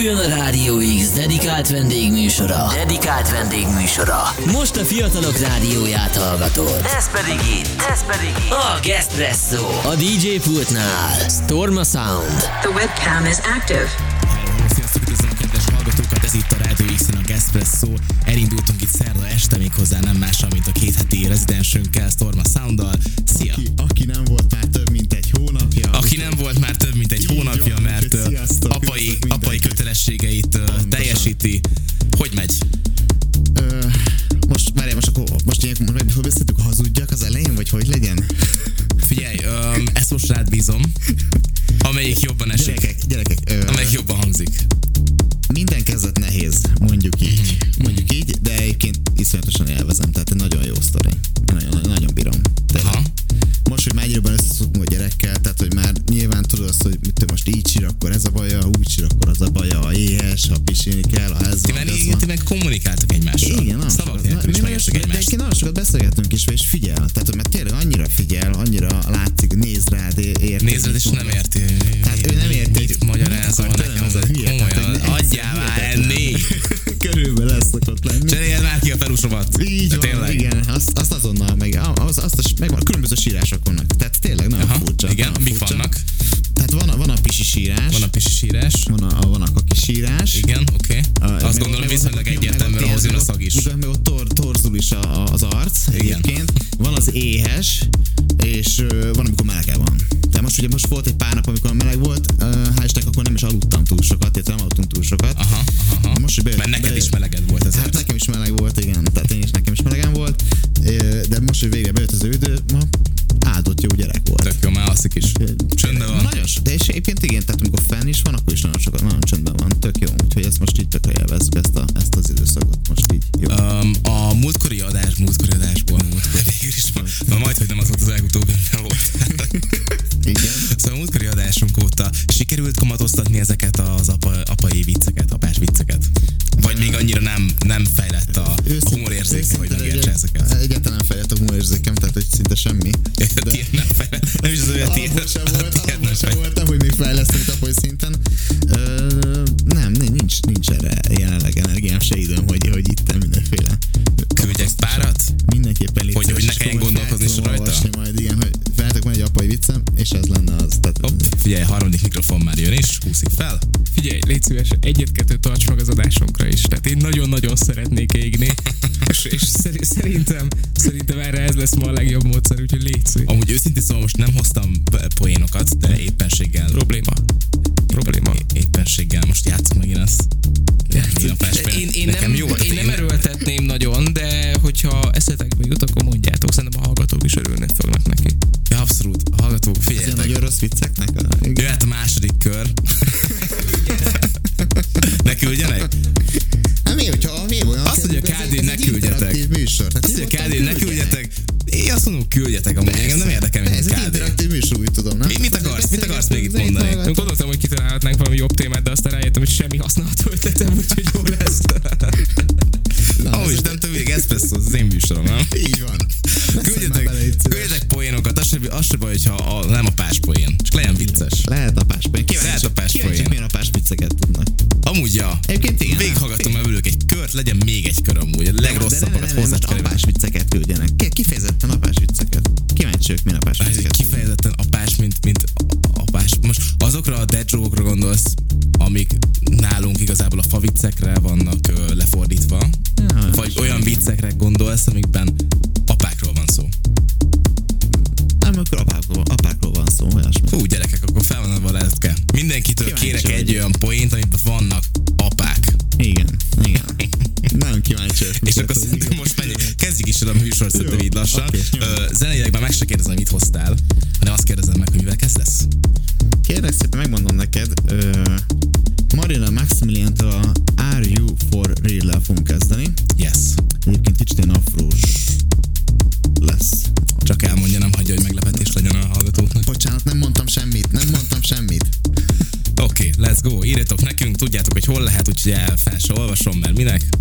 Induljon a Rádió X dedikált vendégműsora. Dedikált vendégműsora. Most a fiatalok rádióját hallgatod. Ez pedig itt, ez pedig itt. A Gespresso. A DJ pultnál. Storma Sound. The webcam is active. Sziasztok, üdvözlöm a kedves hallgatókat, ez itt a Rádió x a Gespresso. Elindultunk itt szerda este, még hozzá nem mással, mint a két heti rezidensünkkel, Storma Sounddal. Szia! Aki, aki nem volt már több mint egy hónapja. Aki nem volt már több mint egy Így hónapja, van, mert ö, sziasztok, apai, apai kötelességeit ö, teljesíti. Hogy megy? Ö, most, várjál, most akkor most ilyenkor most hogy beszéltük, hazudjak az elején, vagy hogy legyen? Figyelj, öm, ezt most rád bízom. Amelyik jobban esik. Gyerekek, gyerekek, ö, Amelyik jobban hangzik. minden kezdet nehéz, mondjuk így. Mondjuk így, de egyébként iszonyatosan élvezem, tehát egy nagyon jó sztori. Ha éhes, ha pisilni kell, ha ez Ti van, meg, az van. ti meg kommunikáltok egymással. Igen, nagyon Szavak sokat. nélkül is sokat- de nagyon sokat beszélgetünk is, és figyel. Tehát, hogy mert tényleg annyira figyel, annyira látszik, néz rád, érti. Nézed, és nem érti. Hát ő nem érti. Mit magyarázol nekem, tőlem ez a hogy hülye? Tehát, komolyan. hogy Adjál már enni! Körülbelül lesz szokott lenni. Cseréljed már ki a pelusomat. Így van, igen, azt, azt azonnal meg, az, azt, megvan, különböző sírások vannak. Is a, az arc egyébként. Van az éhes, és van, amikor melege van. De most ugye most volt egy pár nap, amikor meleg volt, hál' Istennek, akkor nem is aludtam túl sokat, illetve nem aludtunk túl sokat. Aha, aha, aha. Most, hogy bejött- Mert neked bejött- is meleged volt ezért. Hát nekem is meleg volt, igen. Tehát én is nekem is melegem volt. De most, hogy végre bejött az idő, ma áldott jó gyerek volt. Tök jó, már alszik is. Csöndben van. Nagyon so, de és egyébként igen, tehát a legjobb módszer, úgyhogy vicceket tudnak. Amúgy, ja. Egyébként igen. Végighallgattam ebből egy kört, legyen még egy kör amúgy. A legrosszabbakat hozzá apás vicceket küldjenek. Ki- Kifejezetten apás vicceket. Kíváncsi vagyok, milyen apás Hát, vicceket. Hogy hol lehet, úgyhogy el fel se olvasom, mert minek?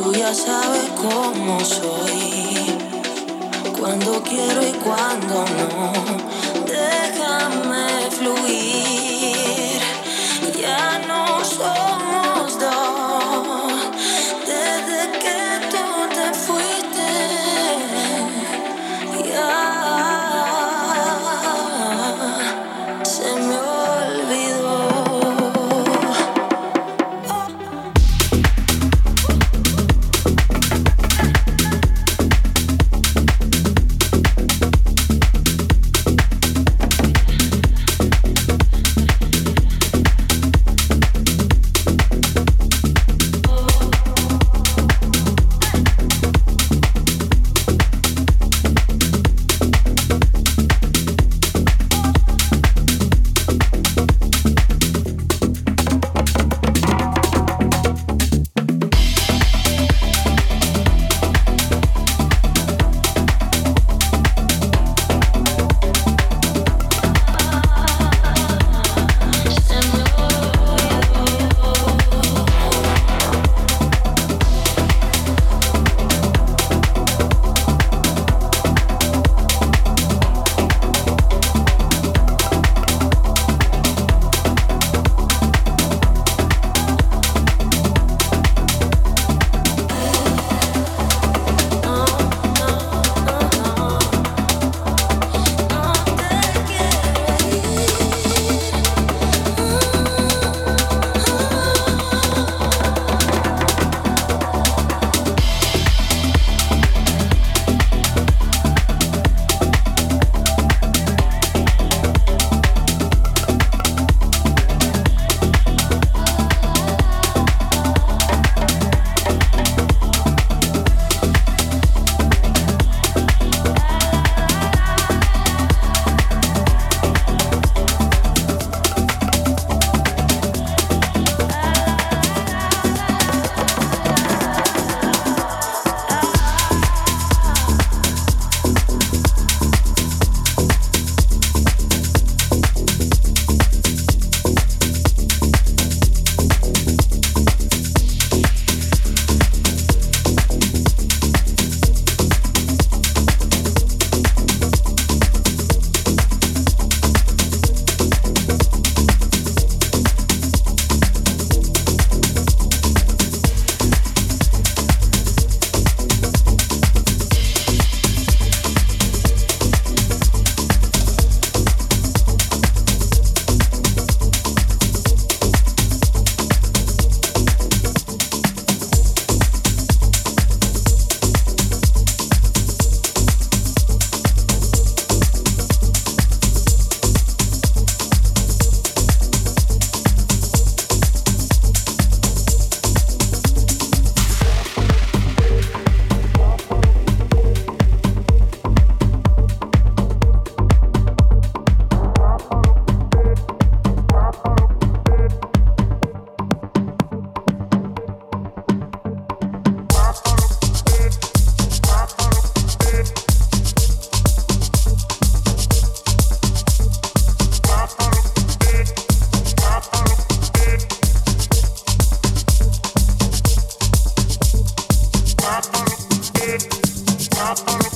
Tú ya sabes cómo soy, cuando quiero y cuando no. Stop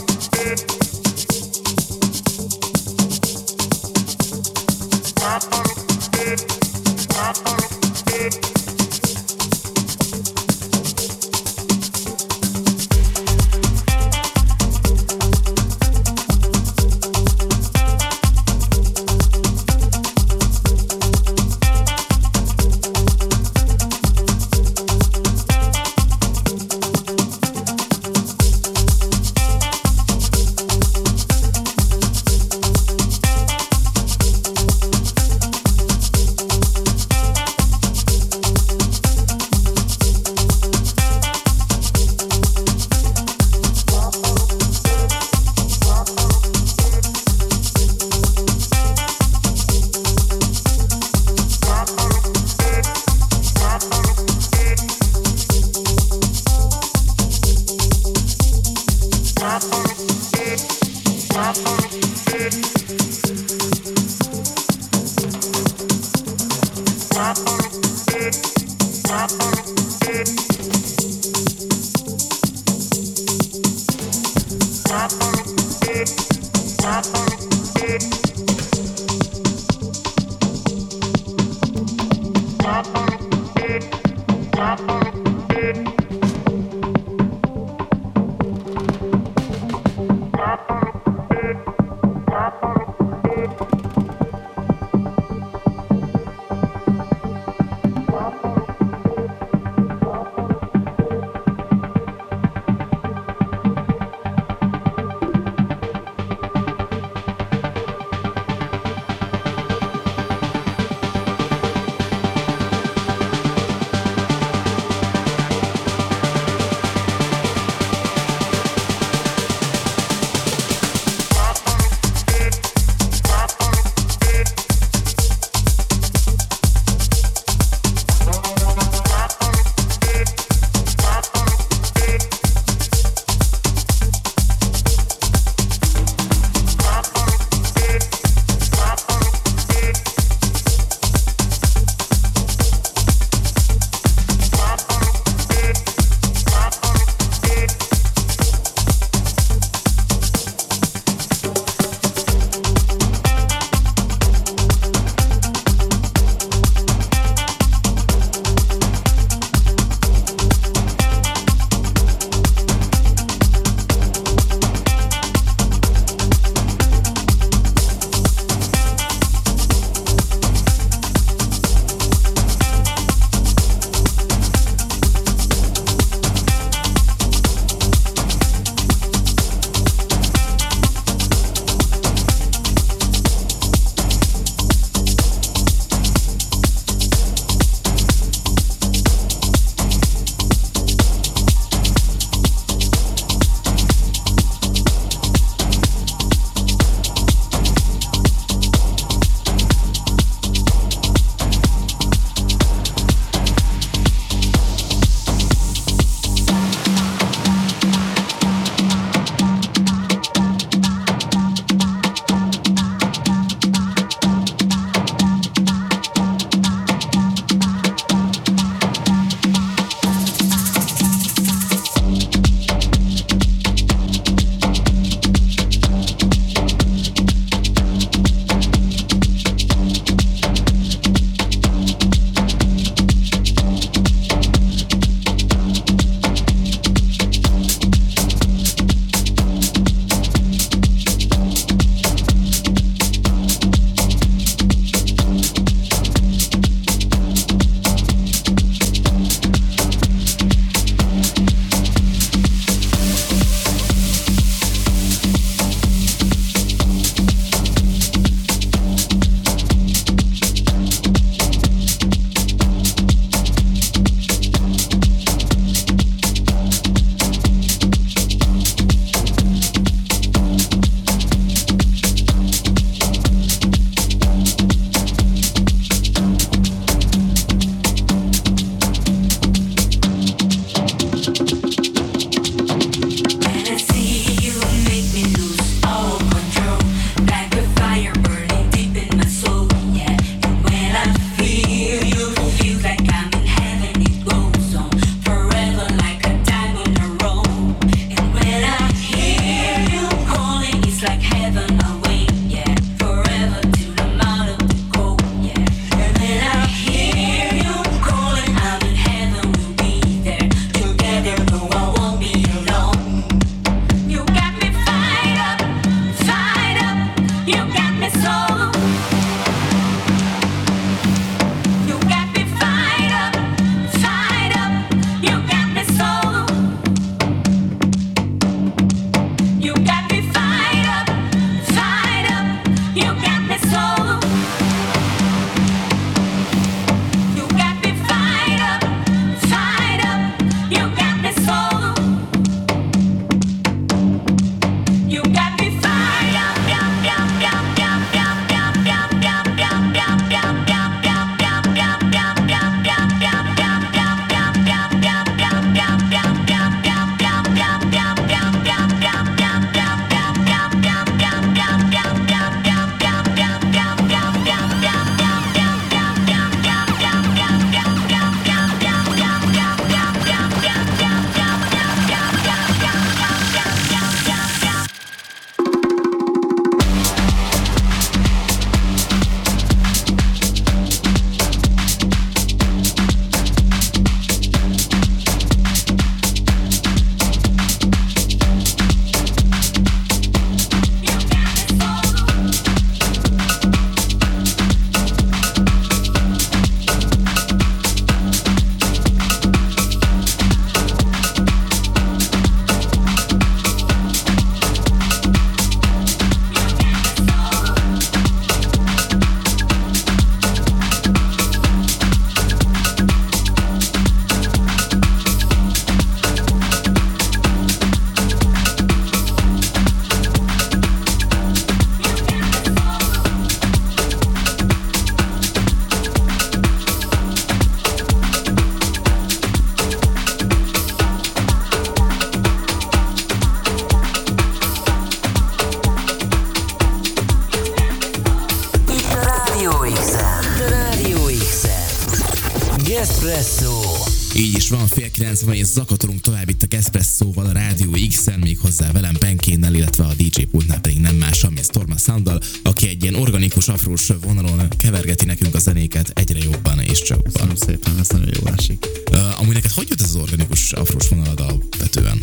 kilenc van, és zakatolunk tovább itt a Espresszóval, a Rádió X-en, még hozzá velem Penkénnel, illetve a DJ pultnál pedig nem más, mint Storma Sounddal, aki egy ilyen organikus afrós vonalon kevergeti nekünk a zenéket egyre jobban és csak Köszönöm szépen, ez nagyon jó esik. Uh, amúgy neked hogy jött ez az organikus afrós vonalad alapvetően?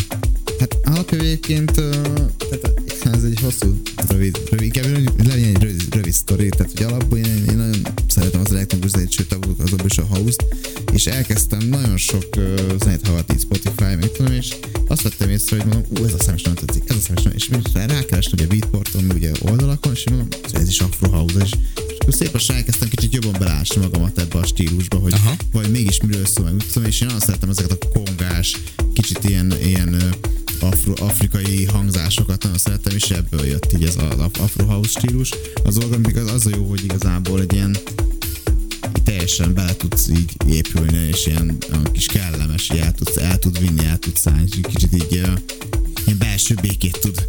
Hát uh, tehát ez egy hosszú, rövid, rövid, inkább legyen egy rövid, rövid sztori, tehát hogy alapból én, én nagyon szeretem az elektronikus zenét, sőt azok is a house és elkezdtem nagyon sok uh, zenét hallgatni Spotify, meg tudom, és azt vettem észre, hogy mondom, ú, ez a szem is nagyon tetszik, ez a szem is nagyon, és rákerestem ugye Beatporton, ugye oldalakon, és mondom, ez is Afro House, és, akkor szépen elkezdtem kicsit jobban belásni magamat ebbe a stílusba, hogy Aha. vagy mégis miről szól, meg tudom, és én azt szeretem ezeket a kongás, kicsit ilyen, ilyen afro, afrikai hangzásokat nagyon szeretem, és ebből jött így ez az afro house stílus. Az organik az, az a jó, hogy igazából egy ilyen teljesen bele tudsz így épülni, és ilyen kis kellemes, így el, tudsz, el tud vinni, el tudsz szállni, és kicsit így ilyen belső békét tud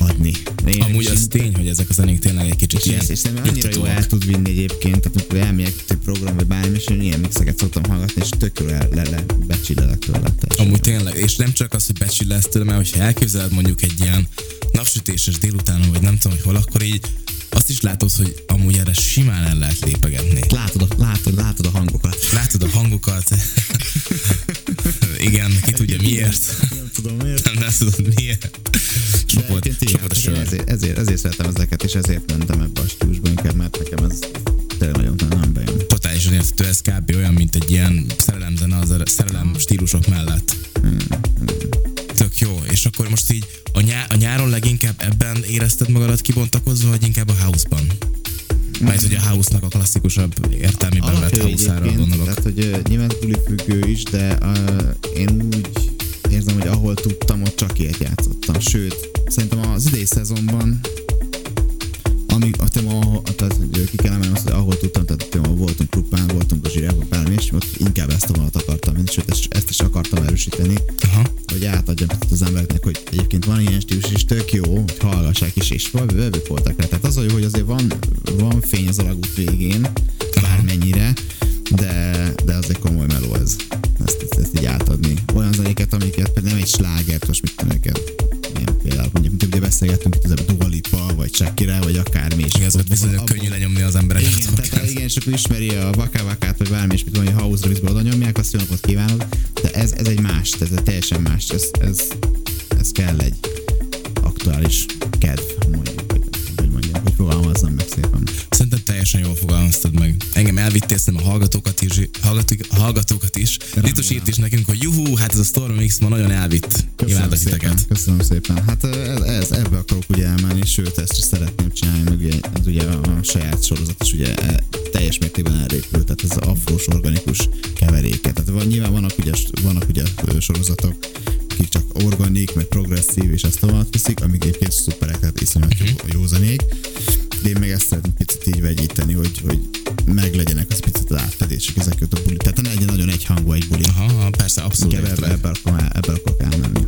adni. Én Amúgy az tény, hogy ezek a zenék tényleg egy kicsit és ilyen. És szerintem annyira jó el tud vinni egyébként, tehát amikor elmegyek egy program vagy bármi, és én ilyen mixeket szoktam hallgatni, és tök jól le, le, le becsillelek tőle. Amúgy tényleg, és nem csak az, hogy becsillesz tőle, mert hogyha elképzeled mondjuk egy ilyen napsütéses délutánon, vagy nem tudom, hogy hol, akkor így azt is látod, hogy amúgy erre simán el lehet lépegetni. Látod a, látod, látod a hangokat. Látod a hangokat. Igen, ki tudja miért. Nem tudom miért. Nem, nem tudod miért. Sok volt, sok volt a sör. Ezért, ezért, ezért szeretem ezeket, és ezért mentem ebbe a stílusba inkább, mert nekem ez tényleg nagyon nem bejön. Totálisan érthető, ez kb. olyan, mint egy ilyen szerelemzene az szerelem stílusok mellett. Hmm. Tök jó, és akkor most így a, nyá- a nyáron leginkább ebben érezted magadat kibontakozva, vagy inkább a house-ban? Mert hogy a house-nak a klasszikusabb értelmében vett house-ára gondolok. Tehát, hogy uh, nyilván függő is, de uh, én úgy érzem, hogy ahol tudtam, ott csak ilyet játszottam. Sőt, szerintem az idei szezonban ami a téma, tehát ki kell emelni azt, hogy ahol tudtam, tehát a téma voltunk klubban, voltunk a bármi, és ott inkább ezt a vonalat akartam, sőt ezt, ezt is akartam erősíteni, Aha. hogy átadjam az embereknek, hogy egyébként van ilyen stílus, és tök jó, hogy hallgassák is, és vevők voltak rá. Tehát az a jó, hogy azért van, van fény az alagút végén, bármennyire, de, de az egy komoly meló ez. Ezt, ezt, ezt így átadni. Olyan zenéket, amiket nem egy slágert, most mit tudom ilyen például, mondjuk, mint ugye beszélgettünk itt az Dua Lipa, vagy Shakira, vagy akármi. És ez viszonylag könnyű lenyomni az embereket. Igen, tehát, igen, és akkor ismeri a vakávakát, vagy bármi, és mit mondja, house remixbe oda nyomják, azt jó napot kívánok, de ez, ez egy más, ez egy teljesen más, ez, ez, ez kell egy aktuális kedv, mondjuk, hogy, fogalmazzam meg szépen. Szerintem teljesen jól fogalmaztad meg. Engem elvittél a hallgatókat is, hallgatók, hallgatókat is. Ritos írt is nekünk, hogy juhú, hát ez a Storm X ma nagyon elvitt. Köszönöm szépen, köszönöm szépen. Hát ez, ez, ebbe akarok ugye elmenni, sőt ezt is szeretném csinálni, meg ugye, ez ugye a saját sorozat is ugye e, teljes mértékben elrépült, tehát ez az afrós organikus keveréket. Tehát van, nyilván vannak ugye, vannak ugye sorozatok, akik csak organik, meg progresszív, és ezt tovább viszik, amíg egyébként szuperek, tehát iszonyat uh-huh. jó, jó zenék de én még ezt szeretném picit így vegyíteni, hogy, hogy meglegyenek az picit az átfedések ezek a buli. Tehát ne legyen nagyon egyhangú egy buli. Aha, persze, abszolút. Ebbe, ebbe, ebbe, akarok, ebbe akarok elmenni.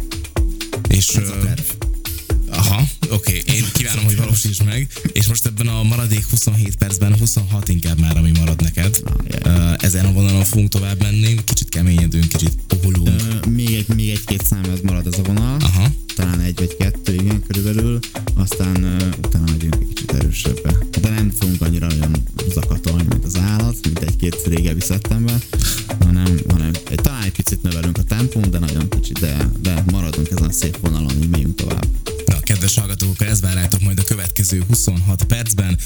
És Ez a terv. Aha, oké, okay. én kívánom, hogy valósítsd meg. És most ebben a maradék 27 percben, 26 inkább már, ami marad neked. Ah. Ezen a vonalon fogunk tovább menni, kicsit keményedünk, kicsit puhulunk. Uh, még, egy, még egy-két szám ez marad ez a vonal. Aha. Talán egy vagy kettő, igen, körülbelül. Aztán utána megyünk egy kicsit erősebbre. De nem fogunk annyira olyan zakatolni, mint az állat, mint egy-két régebbi szettemben, következő 26 percben.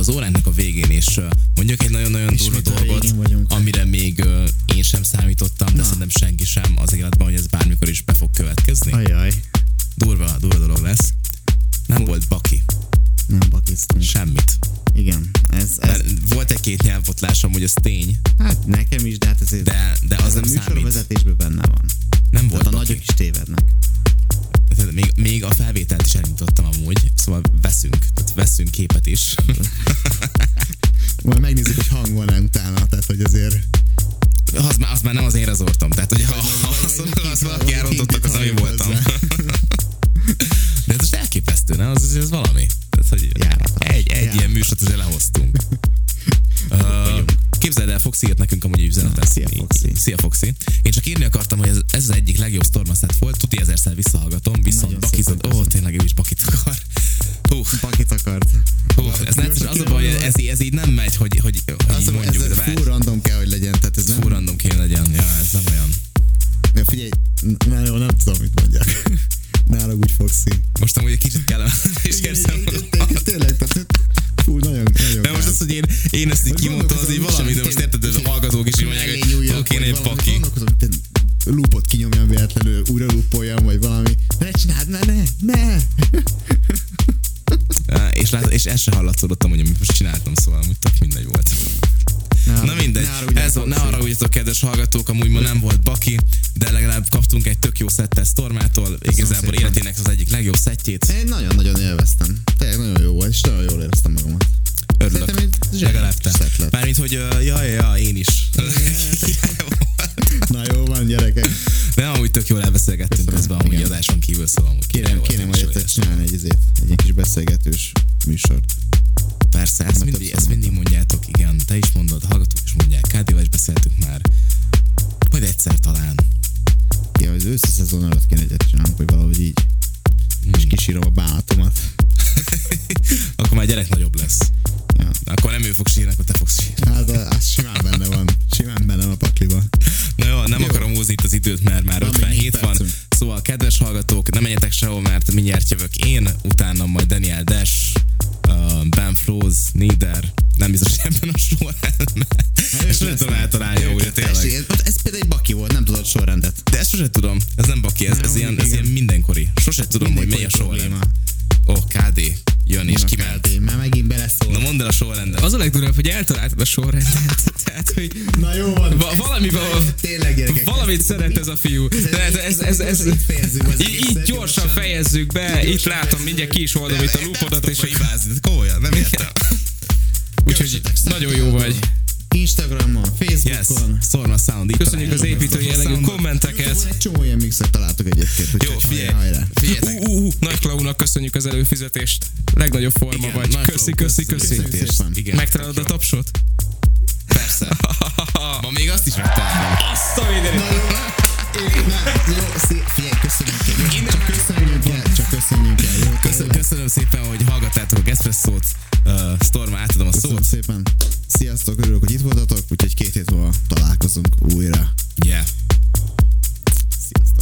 az órának a végén, és mondjuk egy nagyon-nagyon durva dolgot, amire még én sem számítottam, de Na. szerintem senki sem az életben, hogy ez bármikor is be fog következni. Ajaj. Durva, durva dolog lesz. Nem Hú. volt baki. Nem bakiztunk. Semmit. Igen. Ez, ez... Volt egy két nyelvfotlásom, hogy ez tény. Hát nekem is, de hát ezért... De, de az nem a műsorvezetésben benne van. Nem volt Tehát a nagyok is tévednek. Tehát még, még a felvételt is elindítottam amúgy, szóval veszünk, tehát veszünk képet is. De amúgy tök jól elbeszélgettünk Köszönöm. közben, amúgy Igen. adáson kívül, szóval amúgy kérem, kérem, hogy csinálni egy, izét, egy kis beszélgetős műsort. Persze, ezt mindig, ezt mindig mondjátok, igen, te is mondod, hallgatók is mondják, Kádival is beszéltük már, majd egyszer talán. Ja, az őszi szezon alatt kéne egyet csinálunk, hogy valahogy így. Hmm. És kisírom a amit szeret ez a fiú. Tehát ez, ez, ez, ez, így gyorsan fejezzük be, itt látom, mindjárt ki is oldom itt a lúpodat, és komolyan, nem értem. Úgyhogy nagyon jó vagy. Instagramon, Facebookon. Yes. Szorna Sound. Itt Köszönjük az építő jellegű kommenteket. Egy csomó ilyen mixet találtok egyébként. Jó, figyelj. Figyeljetek. Uh, uh, Nagy Klaunak köszönjük az előfizetést. Legnagyobb forma Igen, vagy. Köszi, köszi, köszi. Megtalálod a tapsot? persze. Ma még azt is megtalálom. Azt a mindenit. Jó, szép, figyelj, köszönjük el. Én csak köszönjük el, csak köszönjük el. Jó, köszönöm, köszönöm szépen, hogy hallgattátok Espresszót. Uh, Storm, átadom a köszönöm szót. szépen. Sziasztok, örülök, hogy itt voltatok, úgyhogy két hét múlva találkozunk újra. Yeah. Sziasztok.